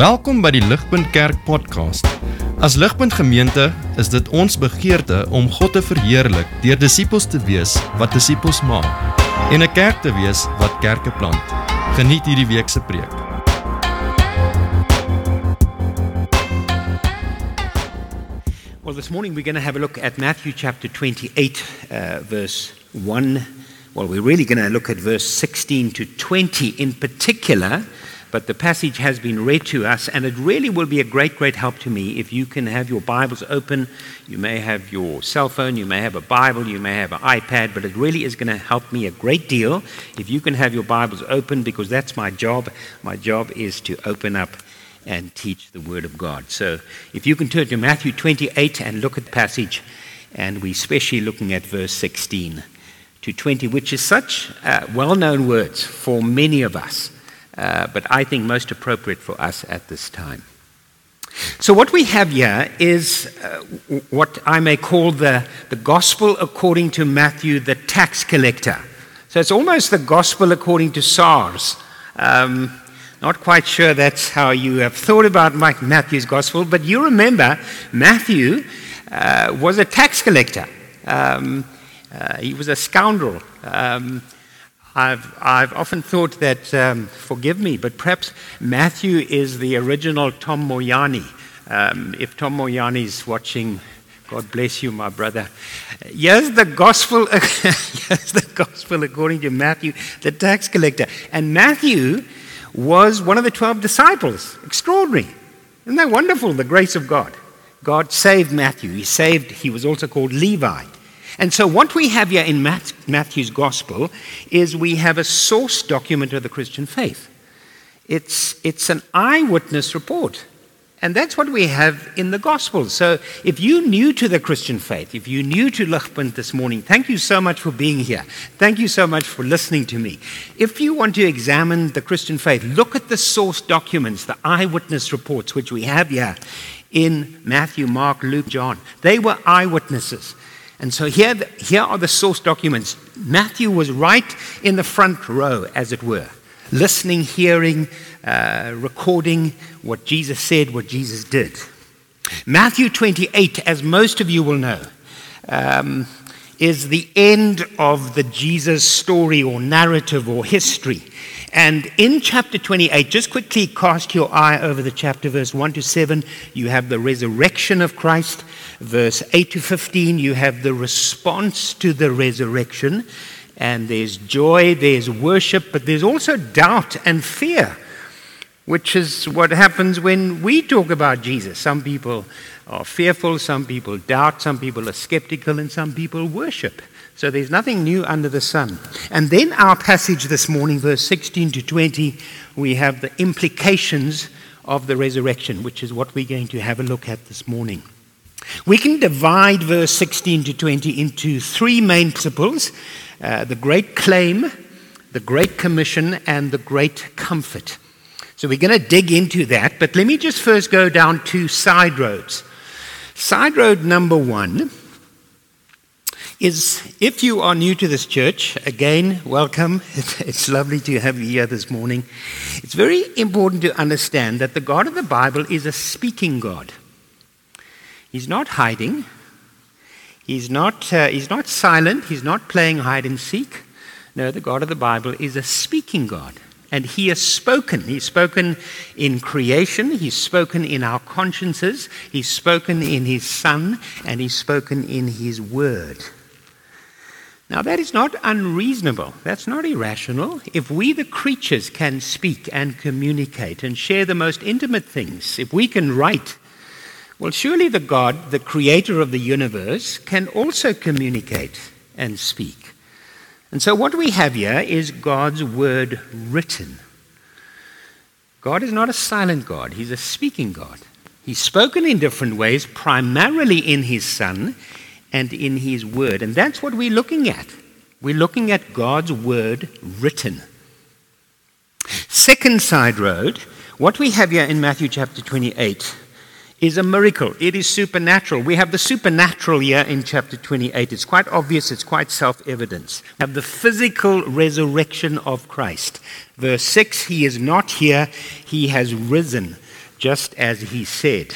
Welkom by die Ligpunt Kerk podcast. As Ligpunt Gemeente is dit ons begeerte om God te verheerlik deur disippels te wees wat disippels maak en 'n kerk te wees wat kerke plant. Geniet hierdie week se preek. Well, this morning we're going to have a look at Matthew chapter 28, uh, verse 1. Well, we're really going to look at verse 16 to 20 in particular, but the passage has been read to us, and it really will be a great, great help to me if you can have your Bibles open. You may have your cell phone, you may have a Bible, you may have an iPad, but it really is going to help me a great deal if you can have your Bibles open because that's my job. My job is to open up and teach the Word of God. So if you can turn to Matthew 28 and look at the passage, and we're especially looking at verse 16 to 20, which is such uh, well known words for many of us, uh, but I think most appropriate for us at this time. So, what we have here is uh, what I may call the, the gospel according to Matthew, the tax collector. So, it's almost the gospel according to SARS. Um, not quite sure that's how you have thought about Mike Matthew's gospel, but you remember Matthew uh, was a tax collector. Um, uh, he was a scoundrel. Um, I've, I've often thought that, um, forgive me, but perhaps Matthew is the original Tom Moyane. Um, if Tom Moyane's watching, God bless you, my brother. Here's the gospel, here's the gospel according to Matthew, the tax collector. And Matthew was one of the 12 disciples. Extraordinary. Isn't that wonderful, the grace of God? God saved Matthew. He saved, he was also called Levi. And so, what we have here in Matthew's gospel is we have a source document of the Christian faith. It's, it's an eyewitness report. And that's what we have in the gospel. So, if you're new to the Christian faith, if you're new to Ligpunt this morning, thank you so much for being here. Thank you so much for listening to me. If you want to examine the Christian faith, look at the source documents, the eyewitness reports, which we have here in Matthew, Mark, Luke, John. They were eyewitnesses. And so here, here are the source documents. Matthew was right in the front row, as it were, listening, hearing, uh, recording what Jesus said, what Jesus did. Matthew 28, as most of you will know, um, is the end of the Jesus story or narrative or history. And in chapter 28, just quickly cast your eye over the chapter, verse 1 to 7, you have the resurrection of Christ. Verse 8 to 15, you have the response to the resurrection. And there's joy, there's worship, but there's also doubt and fear, which is what happens when we talk about Jesus. Some people are fearful, some people doubt, some people are skeptical, and some people worship. So there's nothing new under the sun. And then our passage this morning, verse 16 to 20, we have the implications of the resurrection, which is what we're going to have a look at this morning. We can divide verse 16 to 20 into three main principles uh, the great claim, the great commission, and the great comfort. So we're going to dig into that, but let me just first go down two side roads. Side road number one is if you are new to this church, again, welcome. It's lovely to have you here this morning. It's very important to understand that the God of the Bible is a speaking God. He's not hiding, he's not, uh, he's not silent, he's not playing hide and seek. No, the God of the Bible is a speaking God. And he has spoken. He's spoken in creation, he's spoken in our consciences, he's spoken in his Son, and he's spoken in his Word. Now, that is not unreasonable. That's not irrational. If we, the creatures, can speak and communicate and share the most intimate things, if we can write, well, surely the God, the creator of the universe, can also communicate and speak. And so, what we have here is God's word written. God is not a silent God, He's a speaking God. He's spoken in different ways, primarily in His Son and in His Word. And that's what we're looking at. We're looking at God's Word written. Second side road, what we have here in Matthew chapter 28 is a miracle. It is supernatural. We have the supernatural here in chapter 28. It's quite obvious, it's quite self evident. We have the physical resurrection of Christ. Verse 6 He is not here, He has risen. just as he said.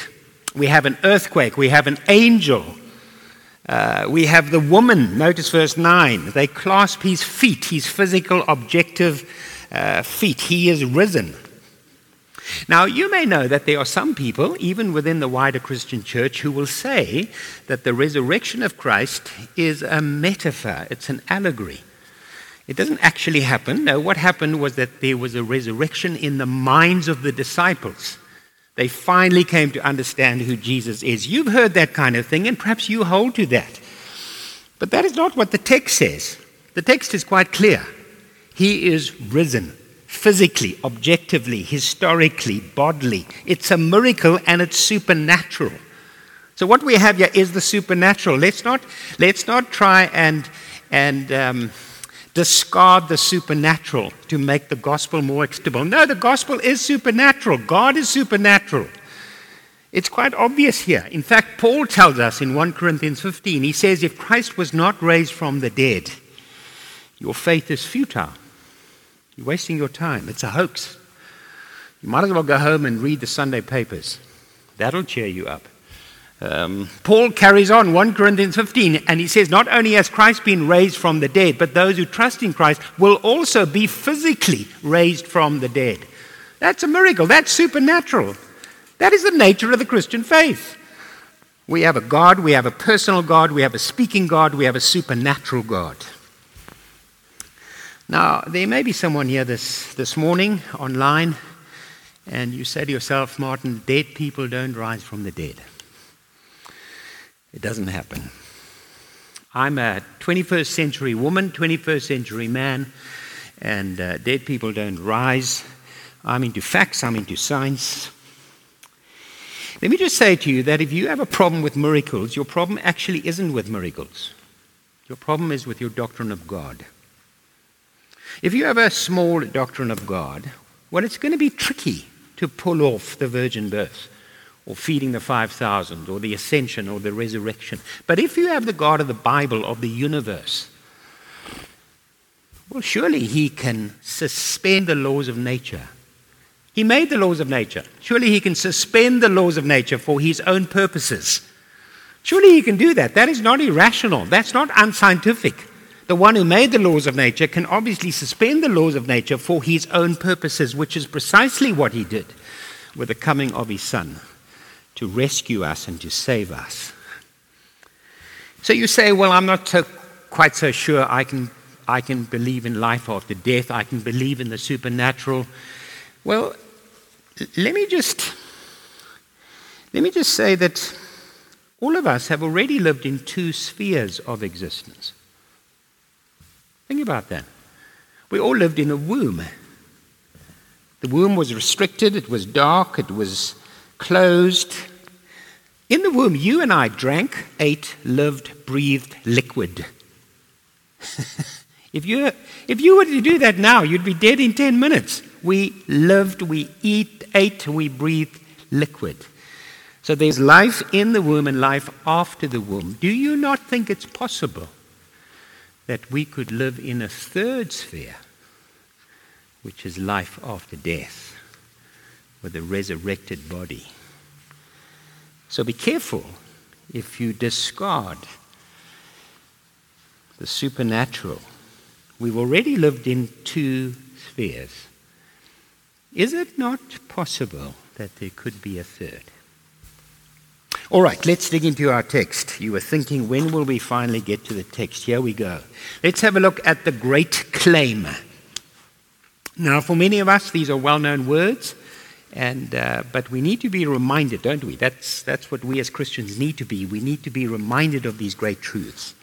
We have an earthquake, we have an angel, uh, we have the woman. Notice verse 9. They clasp his feet, his physical, objective uh, feet. He is risen. Now, you may know that there are some people, even within the wider Christian church, who will say that the resurrection of Christ is a metaphor, it's an allegory. It doesn't actually happen. No, what happened was that there was a resurrection in the minds of the disciples. They finally came to understand who Jesus is. You've heard that kind of thing, and perhaps you hold to that. But that is not what the text says. The text is quite clear. He is risen physically, objectively, historically, bodily. It's a miracle and it's supernatural. So what we have here is the supernatural. Let's not, let's not try and, and um, discard the supernatural to make the gospel more acceptable. No, the gospel is supernatural. God is supernatural. It's quite obvious here. In fact, Paul tells us in 1 Corinthians 15, he says, If Christ was not raised from the dead, your faith is futile. You're wasting your time. It's a hoax. You might as well go home and read the Sunday papers. That'll cheer you up. Um, Paul carries on 1 Corinthians 15 and he says, Not only has Christ been raised from the dead, but those who trust in Christ will also be physically raised from the dead. That's a miracle. That's supernatural. That is the nature of the Christian faith. We have a God, we have a personal God, we have a speaking God, we have a supernatural God. Now, there may be someone here this, this morning online, and you say to yourself, Martin, dead people don't rise from the dead. It doesn't happen. I'm a 21st century woman, 21st century man, and uh, dead people don't rise. I'm into facts, I'm into science. Let me just say to you that if you have a problem with miracles, your problem actually isn't with miracles. Your problem is with your doctrine of God. If you have a small doctrine of God, well, it's going to be tricky to pull off the virgin birth or feeding the 5,000 or the ascension or the resurrection. But if you have the God of the Bible, of the universe, well, surely he can suspend the laws of nature. He made the laws of nature. Surely he can suspend the laws of nature for his own purposes. Surely he can do that. That is not irrational. That's not unscientific. The one who made the laws of nature can obviously suspend the laws of nature for his own purposes, which is precisely what he did with the coming of his son to rescue us and to save us. So you say, well, I'm not so, quite so sure I can, I can believe in life after death, I can believe in the supernatural. Well, let me just let me just say that all of us have already lived in two spheres of existence. Think about that. We all lived in a womb. The womb was restricted, it was dark, it was closed. In the womb, you and I drank, ate, lived, breathed liquid. if, you, if you were to do that now, you'd be dead in 10 minutes. We lived, we eat, ate, we breathed liquid. So there's life in the womb and life after the womb. Do you not think it's possible that we could live in a third sphere, which is life after death, with a resurrected body. So be careful if you discard the supernatural. We've already lived in two spheres. Is it not possible that there could be a third? All right, let's dig into our text. You were thinking, when will we finally get to the text? Here we go. Let's have a look at the great claim. Now, for many of us, these are well known words, and, uh, but we need to be reminded, don't we? That's, that's what we as Christians need to be. We need to be reminded of these great truths.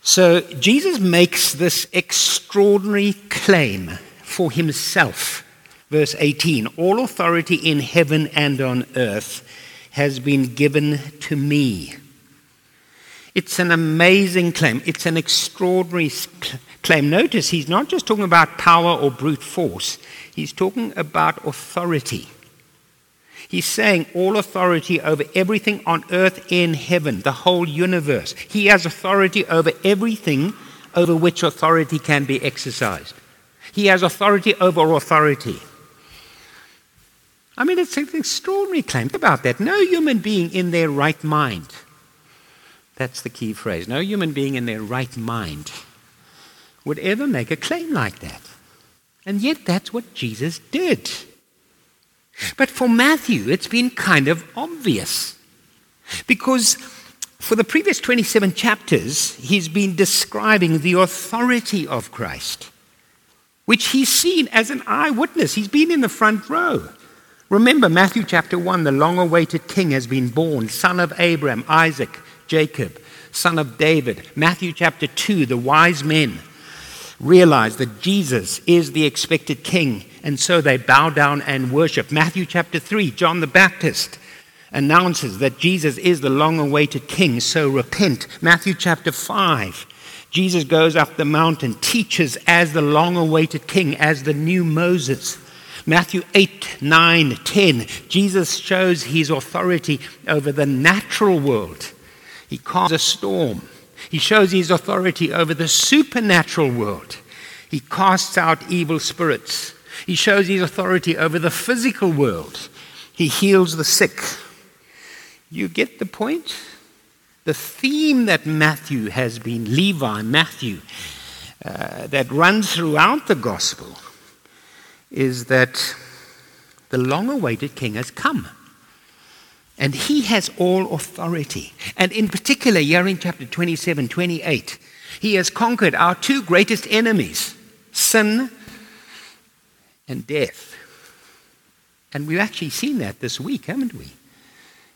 So, Jesus makes this extraordinary claim for himself. Verse 18 All authority in heaven and on earth has been given to me. It's an amazing claim. It's an extraordinary claim. Notice he's not just talking about power or brute force, he's talking about authority. He's saying all authority over everything on earth in heaven, the whole universe. He has authority over everything over which authority can be exercised. He has authority over authority. I mean, it's an extraordinary claim. Think about that. No human being in their right mind. That's the key phrase. No human being in their right mind would ever make a claim like that. And yet, that's what Jesus did. But for Matthew, it's been kind of obvious. Because for the previous 27 chapters, he's been describing the authority of Christ, which he's seen as an eyewitness. He's been in the front row. Remember, Matthew chapter 1 the long awaited king has been born, son of Abraham, Isaac, Jacob, son of David. Matthew chapter 2 the wise men realize that Jesus is the expected king, and so they bow down and worship. Matthew chapter 3 John the Baptist announces that Jesus is the long awaited king, so repent. Matthew chapter 5, Jesus goes up the mountain, teaches as the long awaited king, as the new Moses. Matthew 8, 9, 10, Jesus shows his authority over the natural world. He calms a storm. He shows his authority over the supernatural world. He casts out evil spirits. He shows his authority over the physical world. He heals the sick. You get the point? The theme that Matthew has been, Levi, Matthew, uh, that runs throughout the gospel is that the long awaited king has come. And he has all authority. And in particular, here in chapter 27, 28, he has conquered our two greatest enemies sin and death. And we've actually seen that this week, haven't we?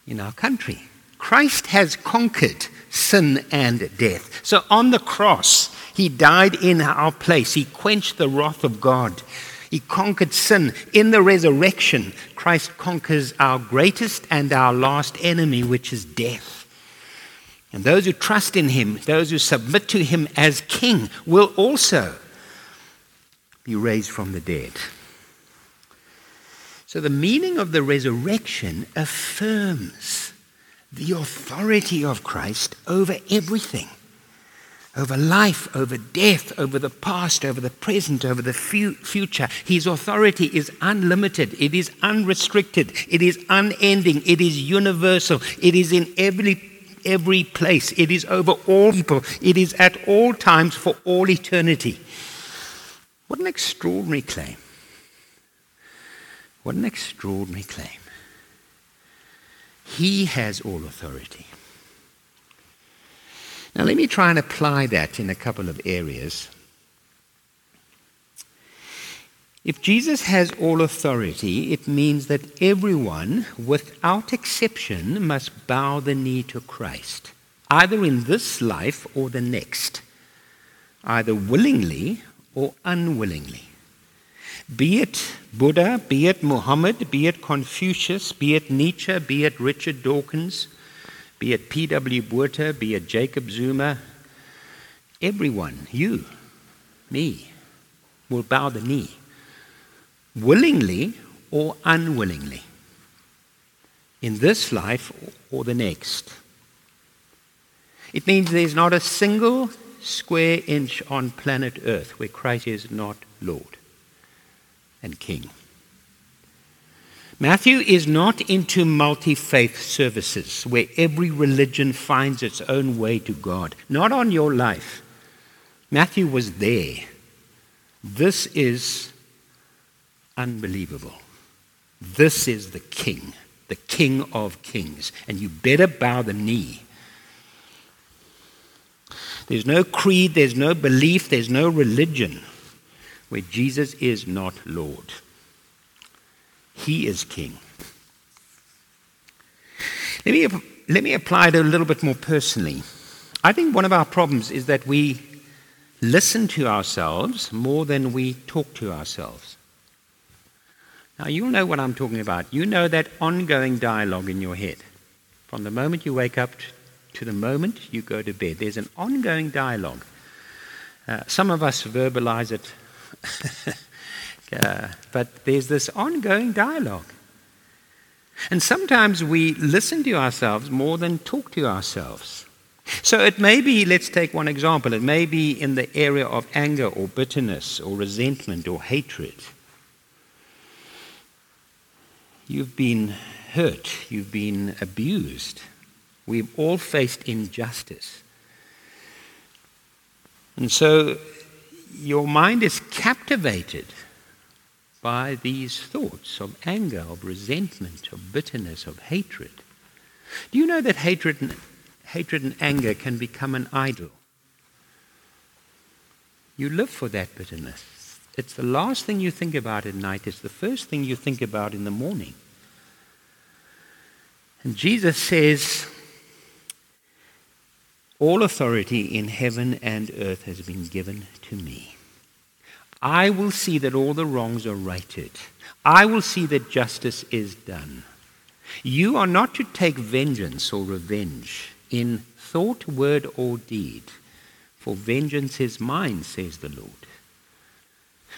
in our country. Christ has conquered sin and death. So on the cross, he died in our place. He quenched the wrath of God. He conquered sin. In the resurrection, Christ conquers our greatest and our last enemy, which is death. And those who trust in him, those who submit to him as king, will also be raised from the dead. So the meaning of the resurrection affirms the authority of Christ over everything over life, over death, over the past, over the present, over the fu- future. His authority is unlimited, it is unrestricted, it is unending, it is universal, it is in every, every place, it is over all people, it is at all times for all eternity. What an extraordinary claim! What an extraordinary claim. He has all authority. Now, let me try and apply that in a couple of areas. If Jesus has all authority, it means that everyone, without exception, must bow the knee to Christ, either in this life or the next, either willingly or unwillingly. Be it Buddha, be it Muhammad, be it Confucius, be it Nietzsche, be it Richard Dawkins, be it P.W. Botha, be it Jacob Zuma, everyone, you, me, will bow the knee, willingly or unwillingly, in this life or the next. It means there's not a single square inch on planet Earth where Christ is not Lord and king. Matthew is not into multi faith services where every religion finds its own way to God. Not on your life. Matthew was there. This is unbelievable. This is the king, the king of kings. And you better bow the knee. There's no creed, there's no belief, there's no religion where Jesus is not Lord. He is King. Let me, let me apply it a little bit more personally. I think one of our problems is that we listen to ourselves more than we talk to ourselves. Now, you'll know what I'm talking about. You know that ongoing dialogue in your head. From the moment you wake up to the moment you go to bed, there's an ongoing dialogue. Uh, some of us verbalize it uh, but there's this ongoing dialogue. And sometimes we listen to ourselves more than talk to ourselves. So it may be, let's take one example, it may be in the area of anger or bitterness or resentment or hatred. You've been hurt. You've been abused. We've all faced injustice. And so your mind is captivated by these thoughts of anger, of resentment, of bitterness, of hatred. Do you know that hatred and, hatred and anger can become an idol? You live for that bitterness. It's the last thing you think about at night, it's the first thing you think about in the morning. And Jesus says, All authority in heaven and earth has been given to me. I will see that all the wrongs are righted. I will see that justice is done. You are not to take vengeance or revenge in thought, word, or deed, for vengeance is mine, says the Lord.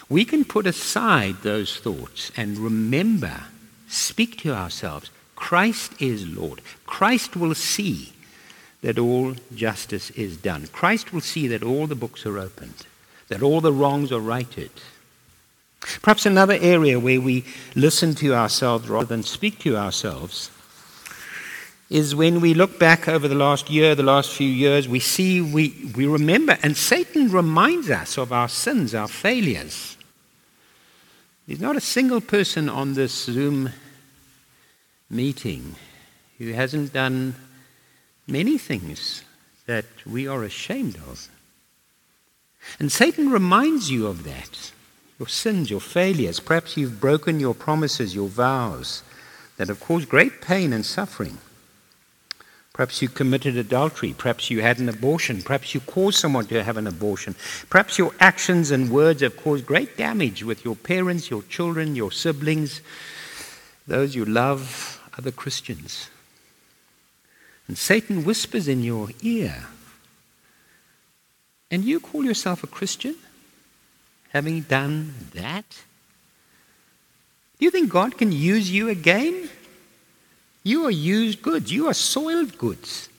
We can put aside those thoughts and remember, speak to ourselves Christ is Lord. Christ will see that all justice is done. Christ will see that all the books are opened, that all the wrongs are righted. Perhaps another area where we listen to ourselves rather than speak to ourselves is when we look back over the last year, the last few years, we see, we, we remember, and Satan reminds us of our sins, our failures. There's not a single person on this Zoom meeting who hasn't done many things that we are ashamed of. And Satan reminds you of that your sins, your failures. Perhaps you've broken your promises, your vows that have caused great pain and suffering. Perhaps you committed adultery. Perhaps you had an abortion. Perhaps you caused someone to have an abortion. Perhaps your actions and words have caused great damage with your parents, your children, your siblings, those you love, other Christians. And Satan whispers in your ear. And you call yourself a Christian, having done that? Do you think God can use you again? You are used goods. You are soiled goods.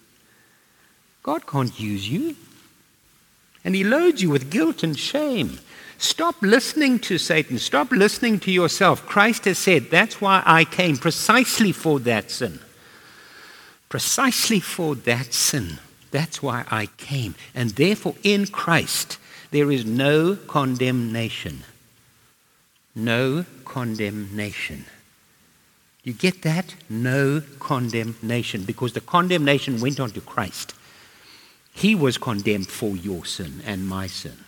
God can't use you. And He loads you with guilt and shame. Stop listening to Satan. Stop listening to yourself. Christ has said, That's why I came, precisely for that sin. Precisely for that sin. That's why I came. And therefore, in Christ, there is no condemnation. No condemnation. You get that? No condemnation. Because the condemnation went on to Christ. He was condemned for your sin and my sin.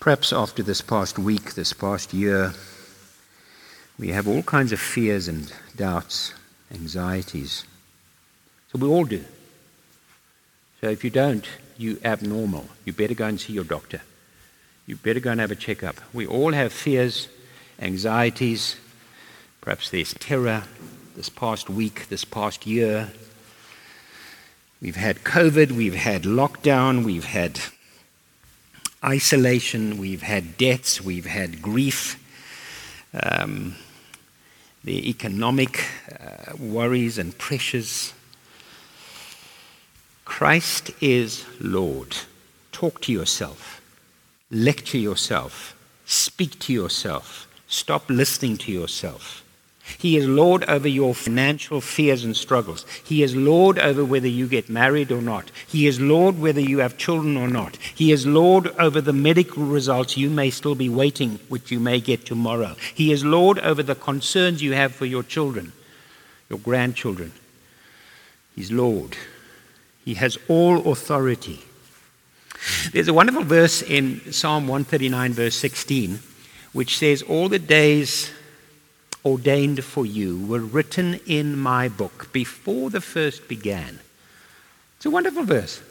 Perhaps after this past week, this past year, we have all kinds of fears and doubts, anxieties. So we all do. So if you don't, you abnormal. You better go and see your doctor. You better go and have a checkup. We all have fears, anxieties. Perhaps there's terror this past week, this past year. We've had COVID, we've had lockdown, we've had isolation, we've had deaths, we've had grief, um, the economic uh, worries and pressures. Christ is Lord. Talk to yourself, lecture yourself, speak to yourself, stop listening to yourself. He is Lord over your financial fears and struggles. He is Lord over whether you get married or not. He is Lord whether you have children or not. He is Lord over the medical results you may still be waiting, which you may get tomorrow. He is Lord over the concerns you have for your children, your grandchildren. He's Lord. He has all authority. There's a wonderful verse in Psalm 139, verse 16, which says, All the days ordained for you were written in my book before the first began. It's a wonderful verse.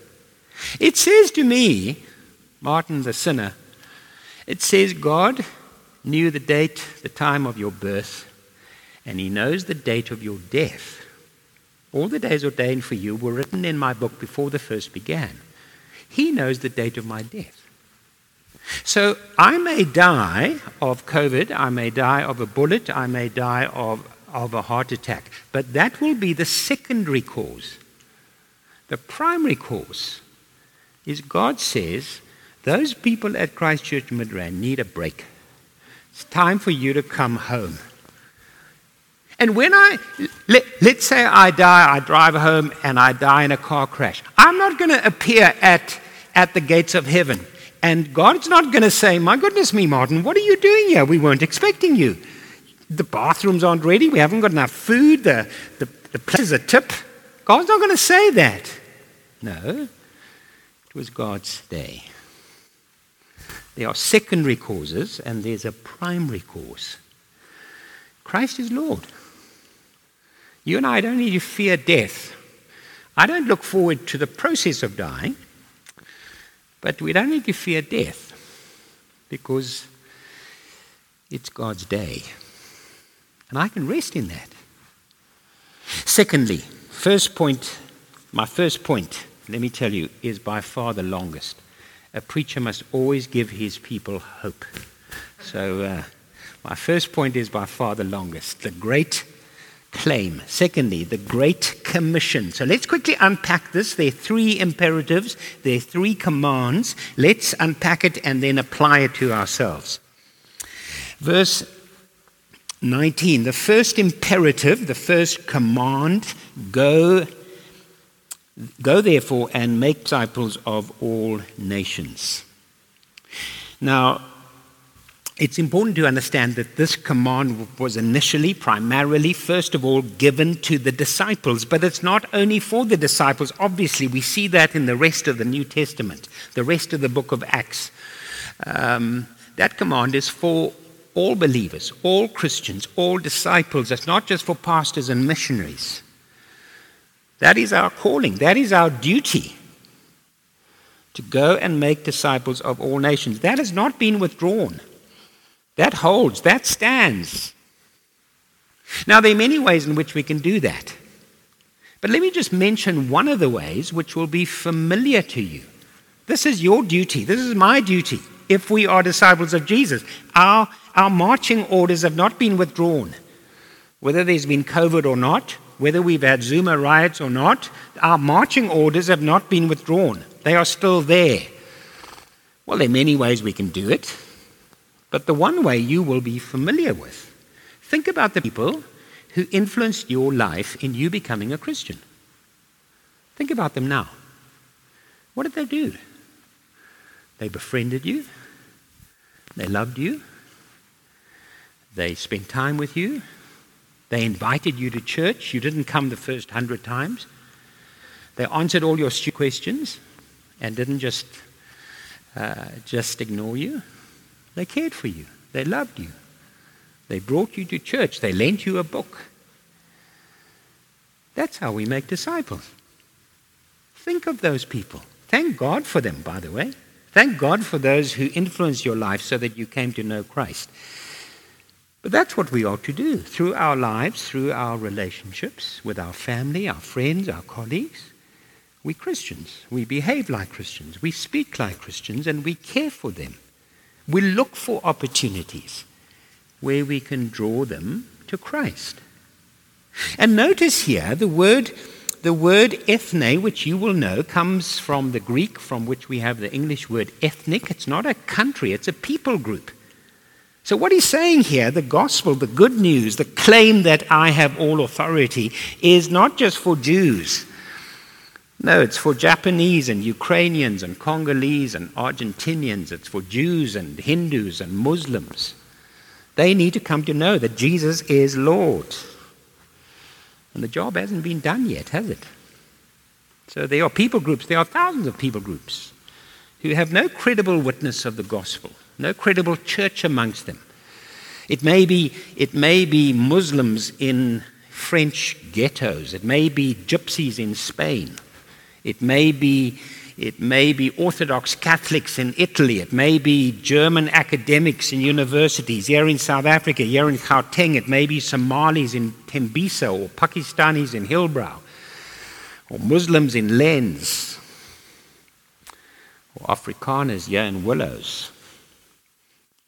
It says to me, Martin the sinner, it says God knew the date, the time of your birth, and he knows the date of your death. All the days ordained for you were written in my book before the first began. He knows the date of my death. So I may die of COVID, I may die of a bullet, I may die of, of a heart attack, but that will be the secondary cause. The primary cause is God says those people at Christchurch Midrand need a break. It's time for you to come home. And when I, let, let's say I die, I drive home and I die in a car crash, I'm not going to appear at, at the gates of heaven. And God's not going to say, My goodness me, Martin, what are you doing here? We weren't expecting you. The bathrooms aren't ready. We haven't got enough food. The, the, the place is a tip. God's not going to say that. No, it was God's day. There are secondary causes and there's a primary cause. Christ is Lord. You and I don't need to fear death. I don't look forward to the process of dying, but we don't need to fear death because it's God's day. And I can rest in that. Secondly, first point, my first point, let me tell you, is by far the longest. A preacher must always give his people hope. So, uh, my first point is by far the longest. The great claim. Secondly, the Great Commission. So let's quickly unpack this. There are three imperatives, there are three commands. Let's unpack it and then apply it to ourselves. Verse 19, the first imperative, the first command go, go therefore and make disciples of all nations. Now, it's important to understand that this command was initially, primarily, first of all, given to the disciples. But it's not only for the disciples. Obviously, we see that in the rest of the New Testament, the rest of the book of Acts. Um, that command is for all believers, all Christians, all disciples. It's not just for pastors and missionaries. That is our calling, that is our duty to go and make disciples of all nations. That has not been withdrawn. That holds, that stands. Now, there are many ways in which we can do that. But let me just mention one of the ways which will be familiar to you. This is your duty. This is my duty. If we are disciples of Jesus, our, our marching orders have not been withdrawn. Whether there's been COVID or not, whether we've had Zuma riots or not, our marching orders have not been withdrawn. They are still there. Well, there are many ways we can do it but the one way you will be familiar with. Think about the people who influenced your life in you becoming a Christian. Think about them now. What did they do? They befriended you, they loved you, they spent time with you, they invited you to church. You didn't come the first hundred times. They answered all your stupid questions and didn't just, uh, just ignore you. They cared for you. They loved you. They brought you to church. They lent you a book. That's how we make disciples. Think of those people. Thank God for them, by the way. Thank God for those who influenced your life so that you came to know Christ. But that's what we ought to do through our lives, through our relationships with our family, our friends, our colleagues. We Christians. We behave like Christians. We speak like Christians, and we care for them. We look for opportunities where we can draw them to Christ. And notice here the word, the word ethne, which you will know, comes from the Greek, from which we have the English word ethnic. It's not a country, it's a people group. So, what he's saying here, the gospel, the good news, the claim that I have all authority, is not just for Jews. No, it's for Japanese and Ukrainians and Congolese and Argentinians. It's for Jews and Hindus and Muslims. They need to come to know that Jesus is Lord. And the job hasn't been done yet, has it? So there are people groups, there are thousands of people groups who have no credible witness of the gospel, no credible church amongst them. It may be, it may be Muslims in French ghettos, it may be gypsies in Spain. It may be it may be Orthodox Catholics in Italy. It may be German academics in universities here in South Africa, here in Gauteng. It may be Somalis in Tembisa or Pakistanis in Hillbrow or Muslims in Lens or Afrikaners here in Willows.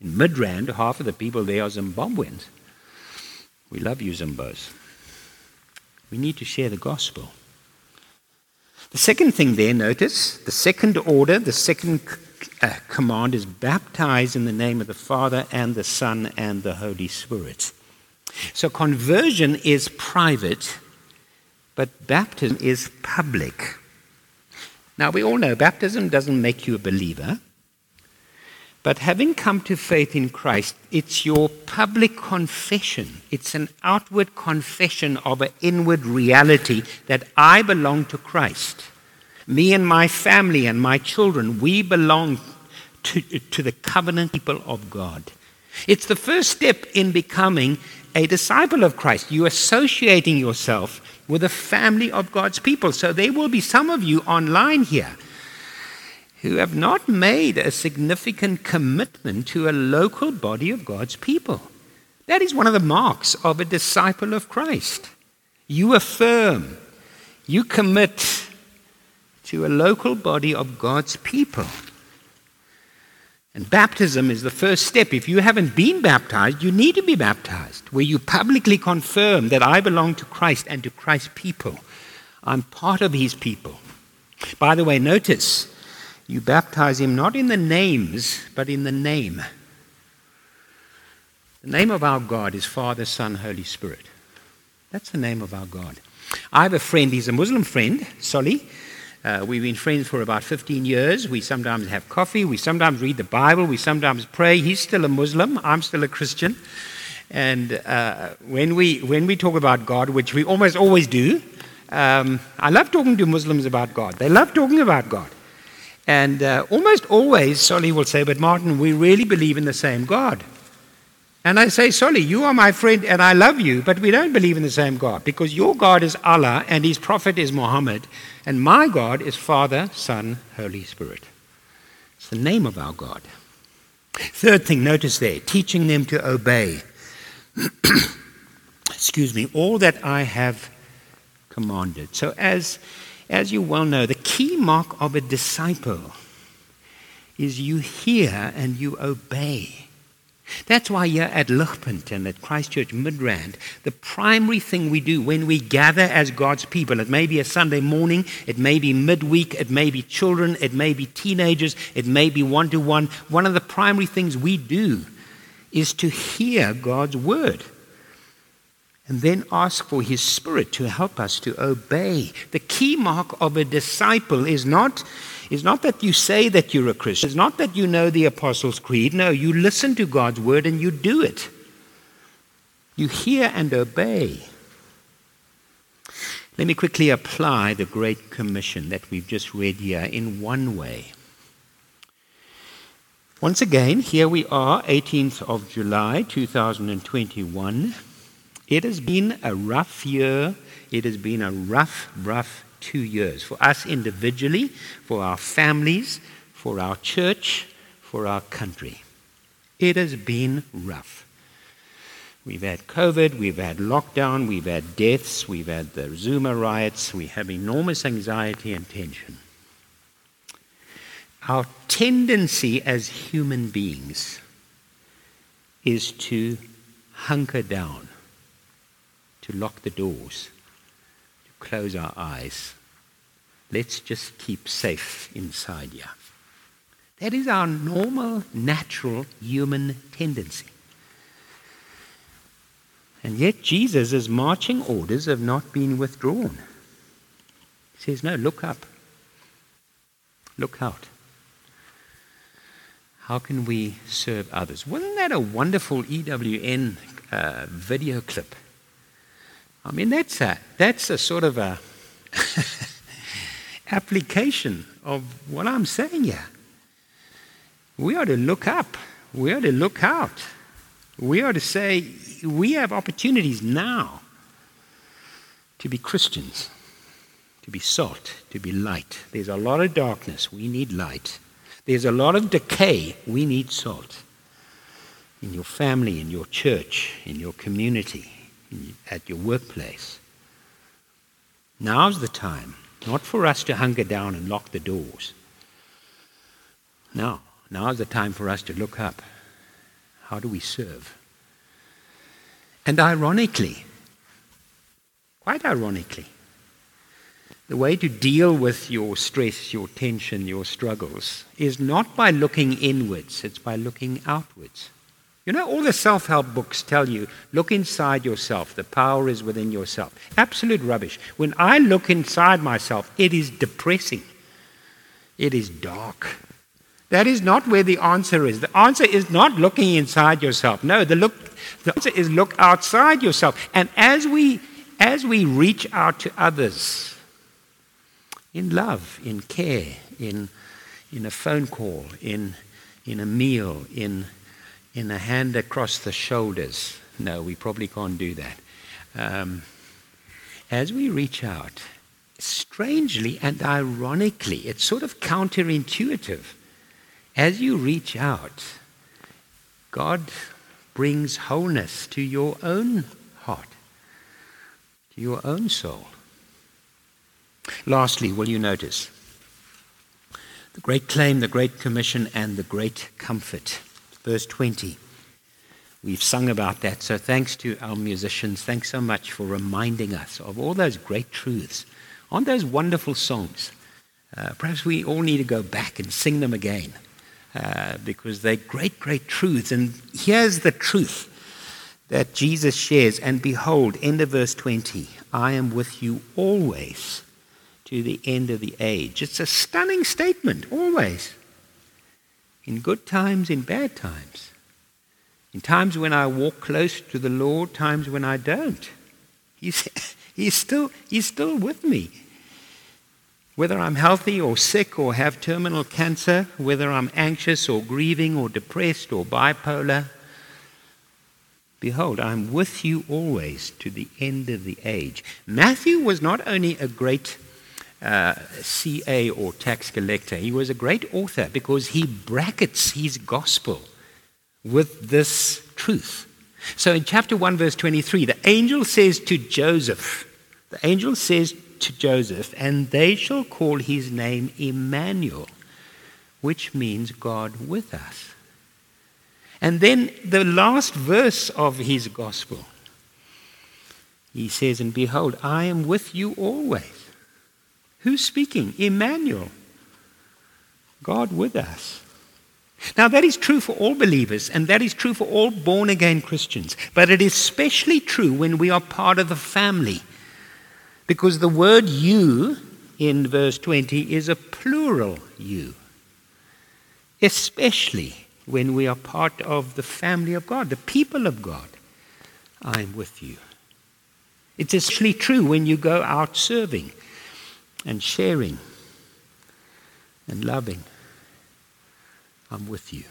In Midrand, half of the people there are Zimbabweans. We love you, Zimbos. We need to share the gospel. The second thing there, notice, the second order, the second uh, command is baptize in the name of the Father and the Son and the Holy Spirit. So conversion is private, but baptism is public. Now, we all know baptism doesn't make you a believer. But having come to faith in Christ, it's your public confession. It's an outward confession of an inward reality that I belong to Christ. Me and my family and my children, we belong to, to the covenant people of God. It's the first step in becoming a disciple of Christ. You associating yourself with a family of God's people. So there will be some of you online here who have not made a significant commitment to a local body of God's people. That is one of the marks of a disciple of Christ. You affirm, you commit to a local body of God's people. And baptism is the first step. If you haven't been baptized, you need to be baptized, where you publicly confirm that I belong to Christ and to Christ's people. I'm part of his people. By the way, notice you baptize him not in the names, but in the name. The name of our God is Father, Son, Holy Spirit. That's the name of our God. I have a friend, he's a Muslim friend, Solly. Uh, we've been friends for about 15 years. We sometimes have coffee. We sometimes read the Bible. We sometimes pray. He's still a Muslim. I'm still a Christian. And uh, when, we, when we talk about God, which we almost always do, um, I love talking to Muslims about God. They love talking about God. And uh, almost always, Solly will say, But Martin, we really believe in the same God. And I say, Solly, you are my friend and I love you, but we don't believe in the same God because your God is Allah and his prophet is Muhammad, and my God is Father, Son, Holy Spirit. It's the name of our God. Third thing, notice there, teaching them to obey. Excuse me, all that I have commanded. So, as as you well know, the key mark of a disciple is you hear and you obey. That's why here at Ligpunt and at Christchurch Midrand, the primary thing we do when we gather as God's people, it may be a Sunday morning, it may be midweek, it may be children, it may be teenagers, it may be one to one. One of the primary things we do is to hear God's word and then ask for His Spirit to help us to obey. The key mark of a disciple is not, is not that you say that you're a Christian, it's not that you know the Apostles' Creed. No, you listen to God's Word and you do it. You hear and obey. Let me quickly apply the Great Commission that we've just read here in one way. Once again, here we are, 18th of July 2021. It has been a rough year. It has been a rough, rough two years for us individually, for our families, for our church, for our country. It has been rough. We've had COVID, we've had lockdown, we've had deaths, we've had the Zuma riots, we have enormous anxiety and tension. Our tendency as human beings is to hunker down to lock the doors, to close our eyes. Let's just keep safe inside here. That is our normal, natural human tendency. And yet, Jesus' marching orders have not been withdrawn. He says, No, look up. Look out. How can we serve others? Wasn't that a wonderful EWN uh, video clip? I mean, that's a, that's a sort of a application of what I'm saying here. We are to look up. We are to look out. We are to say, we have opportunities now to be Christians, to be salt, to be light. There's a lot of darkness. We need light. There's a lot of decay. We need salt. In your family, in your church, in your community at your workplace. Now's the time, not for us to hunker down and lock the doors. No, now's the time for us to look up. How do we serve? And ironically, quite ironically, The way to deal with your stress, your tension, your struggles is not by looking inwards, it's by looking outwards. You know, all the self help books tell you look inside yourself, the power is within yourself. Absolute rubbish. When I look inside myself, it is depressing, it is dark. That is not where the answer is. The answer is not looking inside yourself. No, the, look, the answer is look outside yourself. And as we, as we reach out to others, in love, in care, in, in a phone call, in, in a meal, in, in a hand across the shoulders. No, we probably can't do that. Um, as we reach out, strangely and ironically, it's sort of counterintuitive. As you reach out, God brings wholeness to your own heart, to your own soul. Lastly, will you notice the great claim, the great commission, and the great comfort? Verse 20. We've sung about that, so thanks to our musicians. Thanks so much for reminding us of all those great truths. On those wonderful songs, uh, perhaps we all need to go back and sing them again uh, because they're great, great truths. And here's the truth that Jesus shares. And behold, end of verse 20 I am with you always to the end of the age. It's a stunning statement, always. In good times, in bad times. In times when I walk close to the Lord, times when I don't. He's, he's, still, he's still with me. Whether I'm healthy or sick or have terminal cancer, whether I'm anxious or grieving or depressed or bipolar, behold, I'm with you always to the end of the age. Matthew was not only a great uh, CA or tax collector. He was a great author because he brackets his gospel with this truth. So in chapter 1, verse 23, the angel says to Joseph, the angel says to Joseph, and they shall call his name Emmanuel, which means God with us. And then the last verse of his gospel, he says, And behold, I am with you always Who's speaking? Emmanuel. God with us. Now, that is true for all believers, and that is true for all born again Christians. But it is especially true when we are part of the family. Because the word you in verse 20 is a plural you. Especially when we are part of the family of God, the people of God. I'm with you. It's especially true when you go out serving and sharing and loving. I'm with you.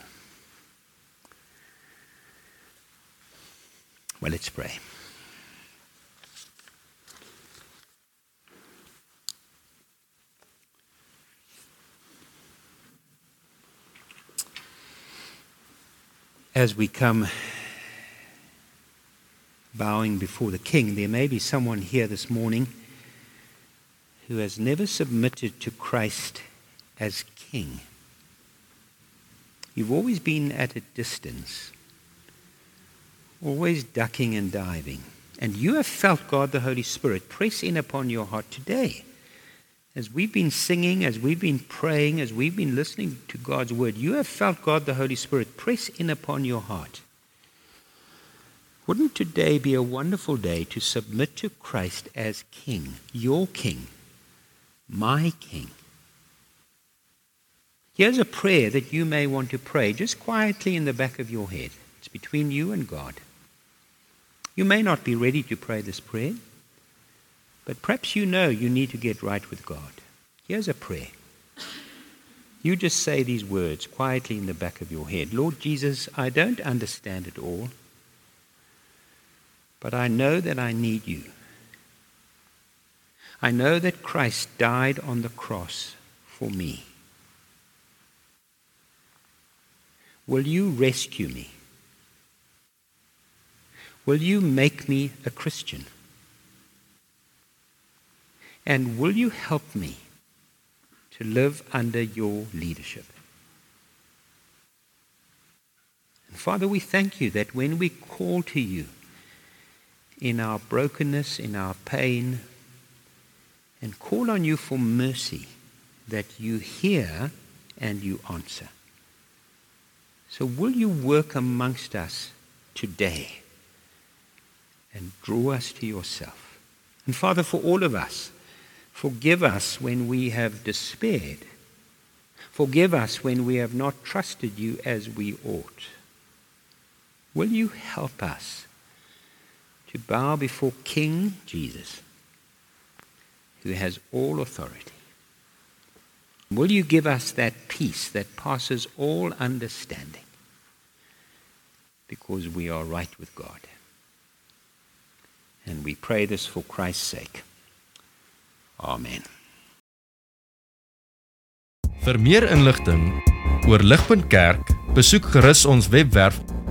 Well, let's pray. As we come bowing before the King, there may be someone here this morning who has never submitted to Christ as King. You've always been at a distance, always ducking and diving. And you have felt God the Holy Spirit press in upon your heart today. As we've been singing, as we've been praying, as we've been listening to God's word, you have felt God the Holy Spirit press in upon your heart. Wouldn't today be a wonderful day to submit to Christ as King, your King? My King. Here's a prayer that you may want to pray just quietly in the back of your head. It's between you and God. You may not be ready to pray this prayer, but perhaps you know you need to get right with God. Here's a prayer. You just say these words quietly in the back of your head Lord Jesus, I don't understand it all, but I know that I need you. I know that Christ died on the cross for me. Will you rescue me? Will you make me a Christian? And will you help me to live under your leadership? And Father, we thank you that when we call to you in our brokenness, in our pain, and call on you for mercy that you hear and you answer. So, will you work amongst us today and draw us to yourself? And, Father, for all of us, forgive us when we have despaired. Forgive us when we have not trusted you as we ought. Will you help us to bow before King Jesus, who has all authority? Will you give us that peace that passes all understanding? Because we are right with God. And we pray this for Christ's sake. Amen. Vir meer inligting oor Ligpunt Kerk, besoek gerus ons webwerf